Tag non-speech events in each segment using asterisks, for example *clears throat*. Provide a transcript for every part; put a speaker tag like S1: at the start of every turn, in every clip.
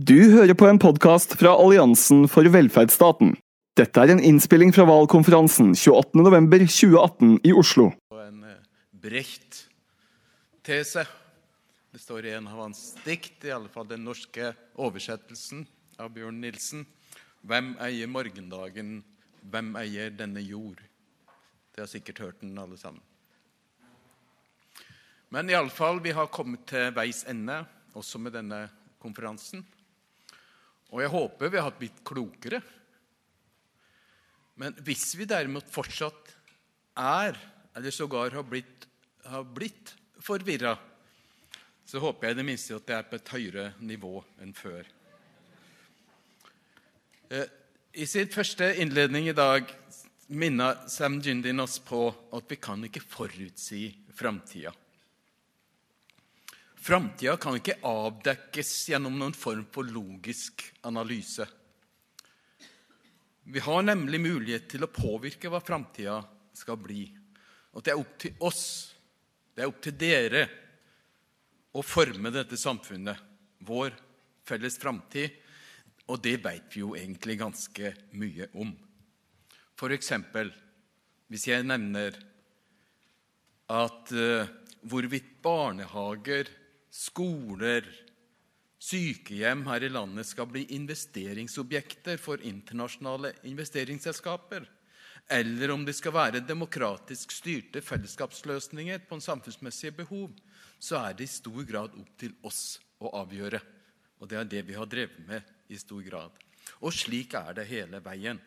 S1: Du hører på en podkast fra Alliansen for velferdsstaten. Dette er en innspilling fra valgkonferansen 28.11.2018 i Oslo.
S2: En eh, Brecht-tese. Det står i en av hans dikt, i alle fall den norske oversettelsen av Bjørn Nilsen. Hvem eier morgendagen? Hvem eier denne jord? Det har sikkert hørt den, alle sammen. Men iallfall, vi har kommet til veis ende, også med denne konferansen. Og jeg håper vi har blitt klokere. Men hvis vi derimot fortsatt er, eller sågar har blitt, har blitt forvirra, så håper jeg i det minste at det er på et høyere nivå enn før. Eh, I sin første innledning i dag minna Sam Jindin oss på at vi kan ikke forutsi framtida. Framtida kan ikke avdekkes gjennom noen form for logisk analyse. Vi har nemlig mulighet til å påvirke hva framtida skal bli. Og det er opp til oss, det er opp til dere, å forme dette samfunnet, vår felles framtid. Og det veit vi jo egentlig ganske mye om. For eksempel hvis jeg nevner at uh, hvorvidt barnehager skoler, sykehjem her i landet skal bli investeringsobjekter for internasjonale investeringsselskaper, eller om det skal være demokratisk styrte fellesskapsløsninger på en samfunnsmessige behov, så er det i stor grad opp til oss å avgjøre. Og det er det vi har drevet med i stor grad. Og slik er det hele veien.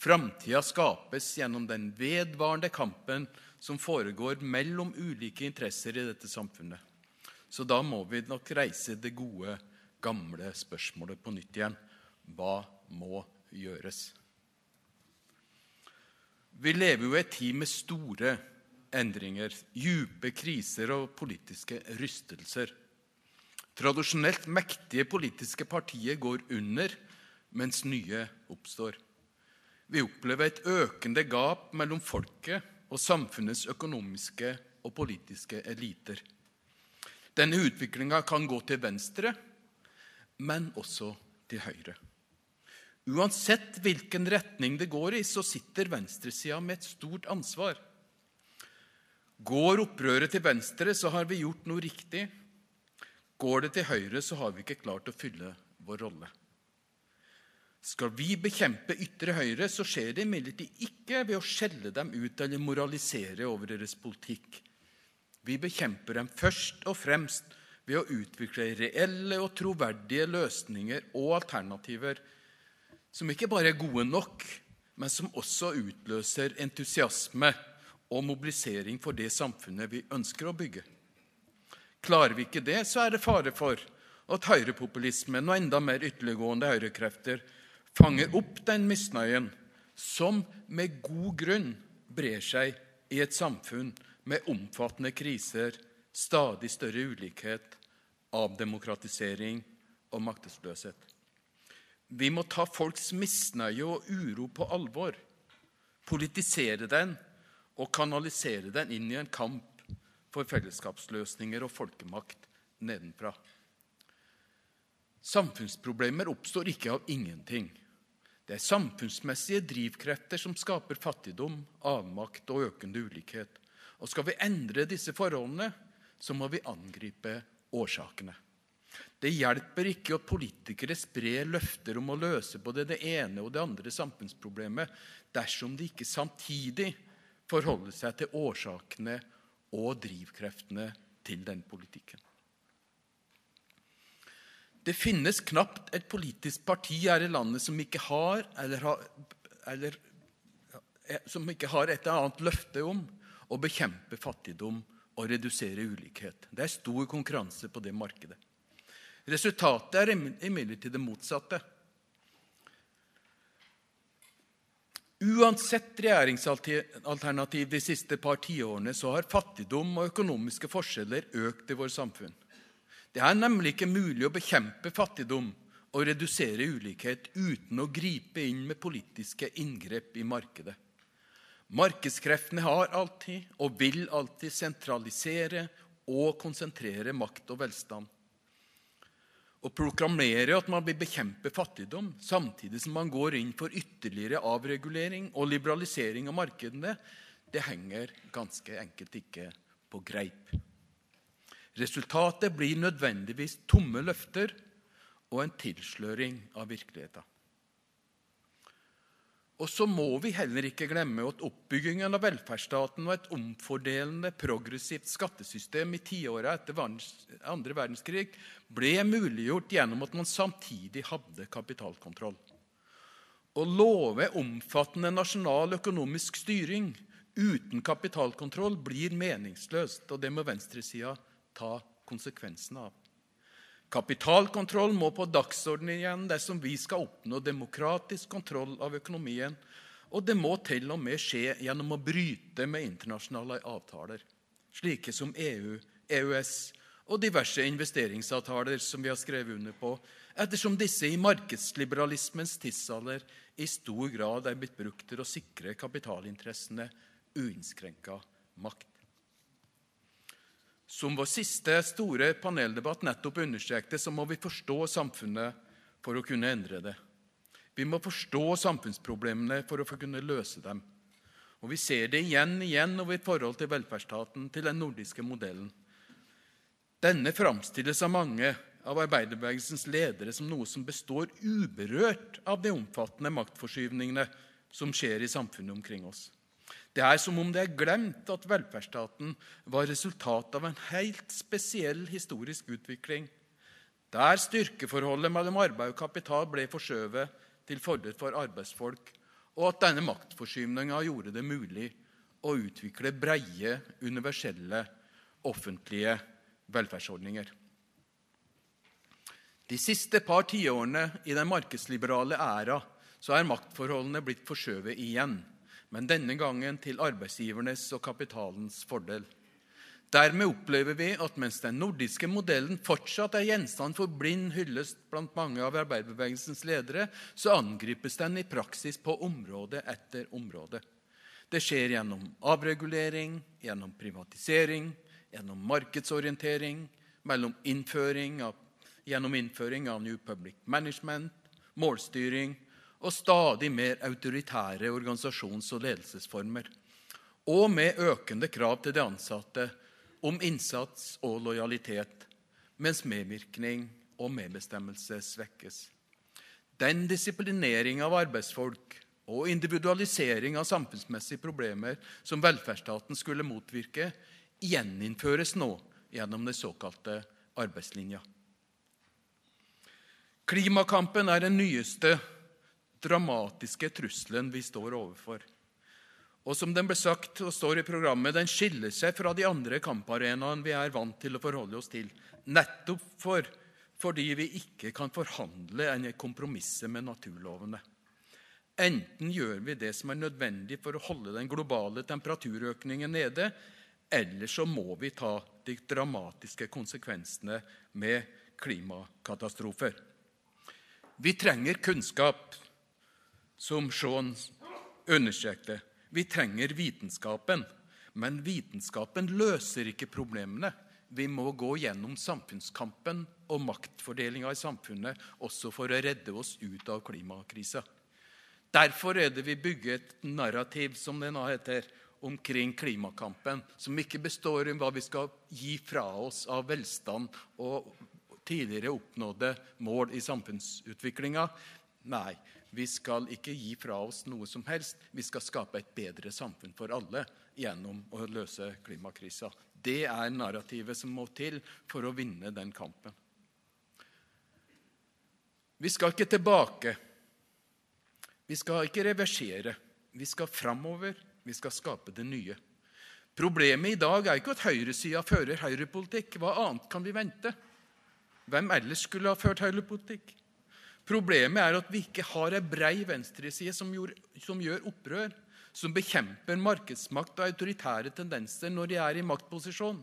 S2: Framtida skapes gjennom den vedvarende kampen som foregår mellom ulike interesser i dette samfunnet. Så da må vi nok reise det gode, gamle spørsmålet på nytt igjen. Hva må gjøres? Vi lever jo i en tid med store endringer, dype kriser og politiske rystelser. Tradisjonelt mektige politiske partier går under, mens nye oppstår. Vi opplever et økende gap mellom folket og samfunnets økonomiske og politiske eliter. Denne utviklinga kan gå til venstre, men også til høyre. Uansett hvilken retning det går i, så sitter venstresida med et stort ansvar. Går opprøret til venstre, så har vi gjort noe riktig. Går det til høyre, så har vi ikke klart å fylle vår rolle. Skal vi bekjempe ytre høyre, så skjer det imidlertid ikke ved å skjelle dem ut eller moralisere over deres politikk. Vi bekjemper dem først og fremst ved å utvikle reelle og troverdige løsninger og alternativer som ikke bare er gode nok, men som også utløser entusiasme og mobilisering for det samfunnet vi ønsker å bygge. Klarer vi ikke det, så er det fare for at høyrepopulismen og enda mer ytterliggående høyrekrefter fanger opp den misnøyen som med god grunn brer seg i et samfunn med omfattende kriser, stadig større ulikhet, avdemokratisering og maktesløshet. Vi må ta folks misnøye og uro på alvor, politisere den og kanalisere den inn i en kamp for fellesskapsløsninger og folkemakt nedenfra. Samfunnsproblemer oppstår ikke av ingenting. Det er samfunnsmessige drivkrefter som skaper fattigdom, avmakt og økende ulikhet. Og skal vi endre disse forholdene, så må vi angripe årsakene. Det hjelper ikke at politikere sprer løfter om å løse både det ene og det andre samfunnsproblemet dersom de ikke samtidig forholder seg til årsakene og drivkreftene til den politikken. Det finnes knapt et politisk parti her i landet som ikke har, eller har, eller, som ikke har et annet løfte om å bekjempe fattigdom og redusere ulikhet. Det er stor konkurranse på det markedet. Resultatet er imidlertid det motsatte. Uansett regjeringsalternativ de siste par tiårene så har fattigdom og økonomiske forskjeller økt i vårt samfunn. Det er nemlig ikke mulig å bekjempe fattigdom og redusere ulikhet uten å gripe inn med politiske inngrep i markedet. Markedskreftene har alltid og vil alltid sentralisere og konsentrere makt og velstand. Å proklamere at man vil bekjempe fattigdom samtidig som man går inn for ytterligere avregulering og liberalisering av markedene, det henger ganske enkelt ikke på greip. Resultatet blir nødvendigvis tomme løfter og en tilsløring av virkeligheten. Og så må vi heller ikke glemme at oppbyggingen av velferdsstaten og et omfordelende, progressivt skattesystem i tiåra etter andre verdenskrig ble muliggjort gjennom at man samtidig hadde kapitalkontroll. Å love omfattende nasjonal økonomisk styring uten kapitalkontroll blir meningsløst, og det må venstresida ta konsekvensen av. Kapitalkontroll må på dagsordenen igjen dersom vi skal oppnå demokratisk kontroll av økonomien. Og det må til og med skje gjennom å bryte med internasjonale avtaler, slike som EU, EØS og diverse investeringsavtaler som vi har skrevet under på, ettersom disse i markedsliberalismens tidsalder i stor grad er blitt brukt til å sikre kapitalinteressene uinnskrenka makt. Som vår siste store paneldebatt nettopp understrekte, så må vi forstå samfunnet for å kunne endre det. Vi må forstå samfunnsproblemene for å kunne løse dem. Og Vi ser det igjen og igjen over forhold til velferdsstaten, til den nordiske modellen. Denne framstilles av mange av arbeiderbevegelsens ledere som noe som består uberørt av de omfattende maktforskyvningene som skjer i samfunnet omkring oss. Det er som om det er glemt at velferdsstaten var resultat av en helt spesiell historisk utvikling, der styrkeforholdet mellom arbeid og kapital ble forskjøvet til fordel for arbeidsfolk, og at denne maktforskyvninga gjorde det mulig å utvikle breie, universelle, offentlige velferdsordninger. De siste par tiårene i den markedsliberale æra så er maktforholdene blitt forskjøvet igjen men denne gangen til arbeidsgivernes og kapitalens fordel. Dermed opplever vi at mens den nordiske modellen fortsatt er gjenstand for blind hyllest blant mange av arbeiderbevegelsens ledere, så angripes den i praksis på område etter område. Det skjer gjennom avregulering, gjennom privatisering, gjennom markedsorientering, innføring av, gjennom innføring av New Public Management, målstyring og stadig mer autoritære organisasjons- og ledelsesformer. Og med økende krav til de ansatte om innsats og lojalitet, mens medvirkning og medbestemmelse svekkes. Den disiplinering av arbeidsfolk og individualisering av samfunnsmessige problemer som velferdsstaten skulle motvirke, gjeninnføres nå gjennom den såkalte arbeidslinja. Klimakampen er den nyeste dramatiske trusselen vi står overfor. Og som den ble sagt og står i programmet, den skiller seg fra de andre kamparenaene vi er vant til å forholde oss til, nettopp for, fordi vi ikke kan forhandle enn kompromisse med naturlovene. Enten gjør vi det som er nødvendig for å holde den globale temperaturøkningen nede, eller så må vi ta de dramatiske konsekvensene med klimakatastrofer. Vi trenger kunnskap som Shaun understrekte. Vi trenger vitenskapen, men vitenskapen løser ikke problemene. Vi må gå gjennom samfunnskampen og maktfordelinga i samfunnet også for å redde oss ut av klimakrisa. Derfor er det vi bygger et narrativ som det nå heter, omkring klimakampen, som ikke består i hva vi skal gi fra oss av velstand og tidligere oppnådde mål i samfunnsutviklinga. Nei, vi skal ikke gi fra oss noe som helst. Vi skal skape et bedre samfunn for alle gjennom å løse klimakrisa. Det er narrativet som må til for å vinne den kampen. Vi skal ikke tilbake. Vi skal ikke reversere. Vi skal framover. Vi skal skape det nye. Problemet i dag er ikke at høyresida fører høyrepolitikk. Hva annet kan vi vente? Hvem ellers skulle ha ført høyrepolitikk? Problemet er at vi ikke har ei brei venstreside som, som gjør opprør, som bekjemper markedsmakt og autoritære tendenser når de er i maktposisjon,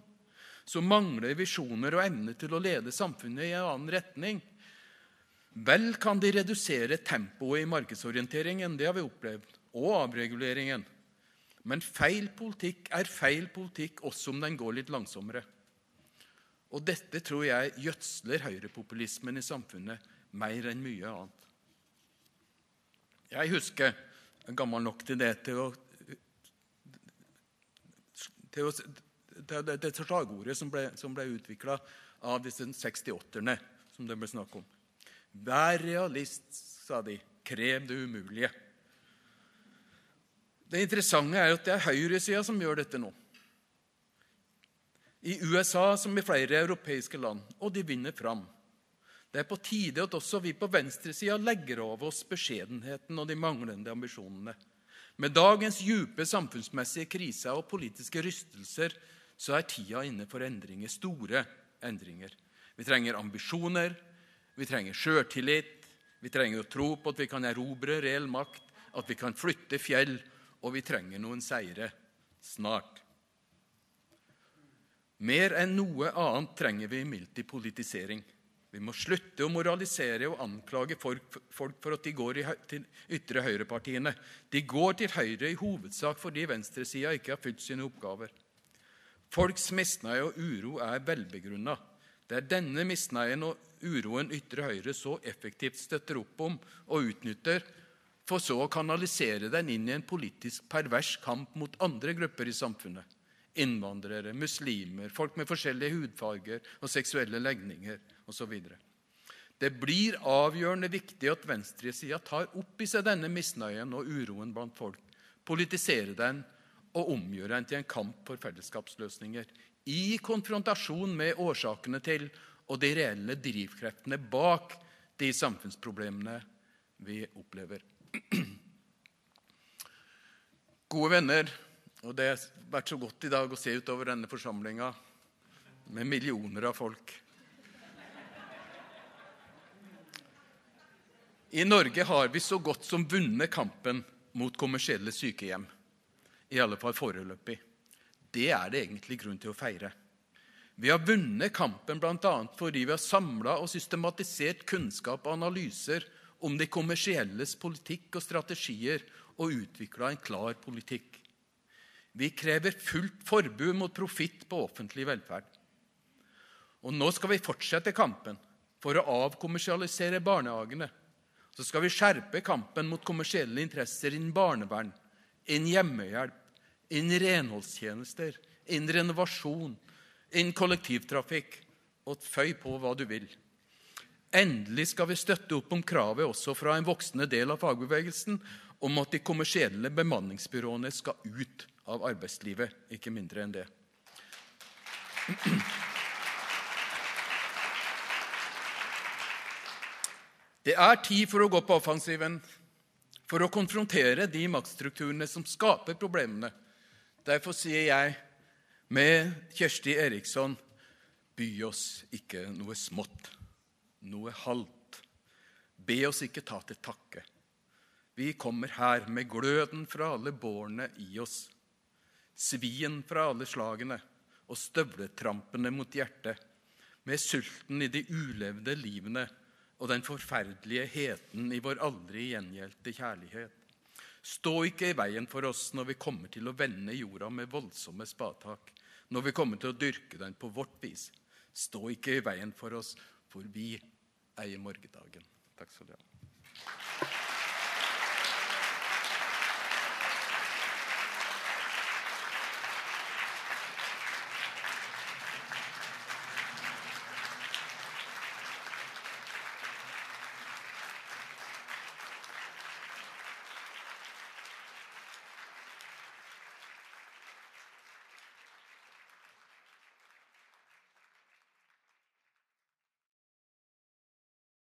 S2: som mangler visjoner og evne til å lede samfunnet i en annen retning. Vel kan de redusere tempoet i markedsorienteringen, det har vi opplevd, og avreguleringen. Men feil politikk er feil politikk også om den går litt langsommere. Og dette tror jeg gjødsler høyrepopulismen i samfunnet mer enn mye annet. Jeg husker jeg er gammel nok til det til å til, å, til det, det slagordet som ble, som ble utvikla av disse 68-erne, som det ble snakk om. Vær realist, sa de. Krev det umulige. Det interessante er at det er høyresida som gjør dette nå. I USA som i flere europeiske land, og de vinner fram. Det er på tide at også vi på venstresida legger over oss beskjedenheten og de manglende ambisjonene. Med dagens djupe samfunnsmessige kriser og politiske rystelser så er tida inne for endringer, store endringer. Vi trenger ambisjoner, vi trenger sjøltillit, vi trenger å tro på at vi kan erobre reell makt, at vi kan flytte fjell, og vi trenger noen seire snart. Mer enn noe annet trenger vi imidlertid politisering. Vi må slutte å moralisere og anklage folk, for at de går til ytre høyrepartiene. De går til høyre i hovedsak fordi venstresida ikke har fylt sine oppgaver. Folks misnøye og uro er velbegrunna. Det er denne misnøyen og uroen ytre høyre så effektivt støtter opp om og utnytter, for så å kanalisere den inn i en politisk pervers kamp mot andre grupper i samfunnet innvandrere, muslimer, folk med forskjellige hudfarger og seksuelle legninger osv. Det blir avgjørende viktig at venstresida tar opp i seg denne misnøyen og uroen blant folk, politiserer den og omgjør den til en kamp for fellesskapsløsninger. I konfrontasjon med årsakene til og de reelle drivkreftene bak de samfunnsproblemene vi opplever. *clears throat* Gode venner, og det har vært så godt i dag å se utover denne forsamlinga med millioner av folk. I Norge har vi så godt som vunnet kampen mot kommersielle sykehjem. I alle fall foreløpig. Det er det egentlig grunn til å feire. Vi har vunnet kampen bl.a. fordi vi har samla og systematisert kunnskap og analyser om de kommersielles politikk og strategier og utvikla en klar politikk. Vi krever fullt forbud mot profitt på offentlig velferd. Og nå skal vi fortsette kampen for å avkommersialisere barnehagene. Så skal vi skjerpe kampen mot kommersielle interesser innen barnevern, innen hjemmehjelp, innen renholdstjenester, innen renovasjon, innen kollektivtrafikk. Og føy på hva du vil. Endelig skal vi støtte opp om kravet også fra en voksende del av fagbevegelsen om at de kommersielle bemanningsbyråene skal ut av arbeidslivet, ikke mindre enn det. Det er tid for å gå på offensiven, for å konfrontere de maktstrukturene som skaper problemene. Derfor sier jeg med Kjersti Eriksson by oss ikke noe smått, noe halvt. Be oss ikke ta til takke. Vi kommer her med gløden fra alle bårene i oss svien fra alle slagene og støvletrampene mot hjertet, med sulten i de ulevde livene og den forferdelige heten i vår aldri gjengjeldte kjærlighet. Stå ikke i veien for oss når vi kommer til å vende jorda med voldsomme spadtak, når vi kommer til å dyrke den på vårt vis. Stå ikke i veien for oss, for vi eier morgendagen. Takk skal du ha.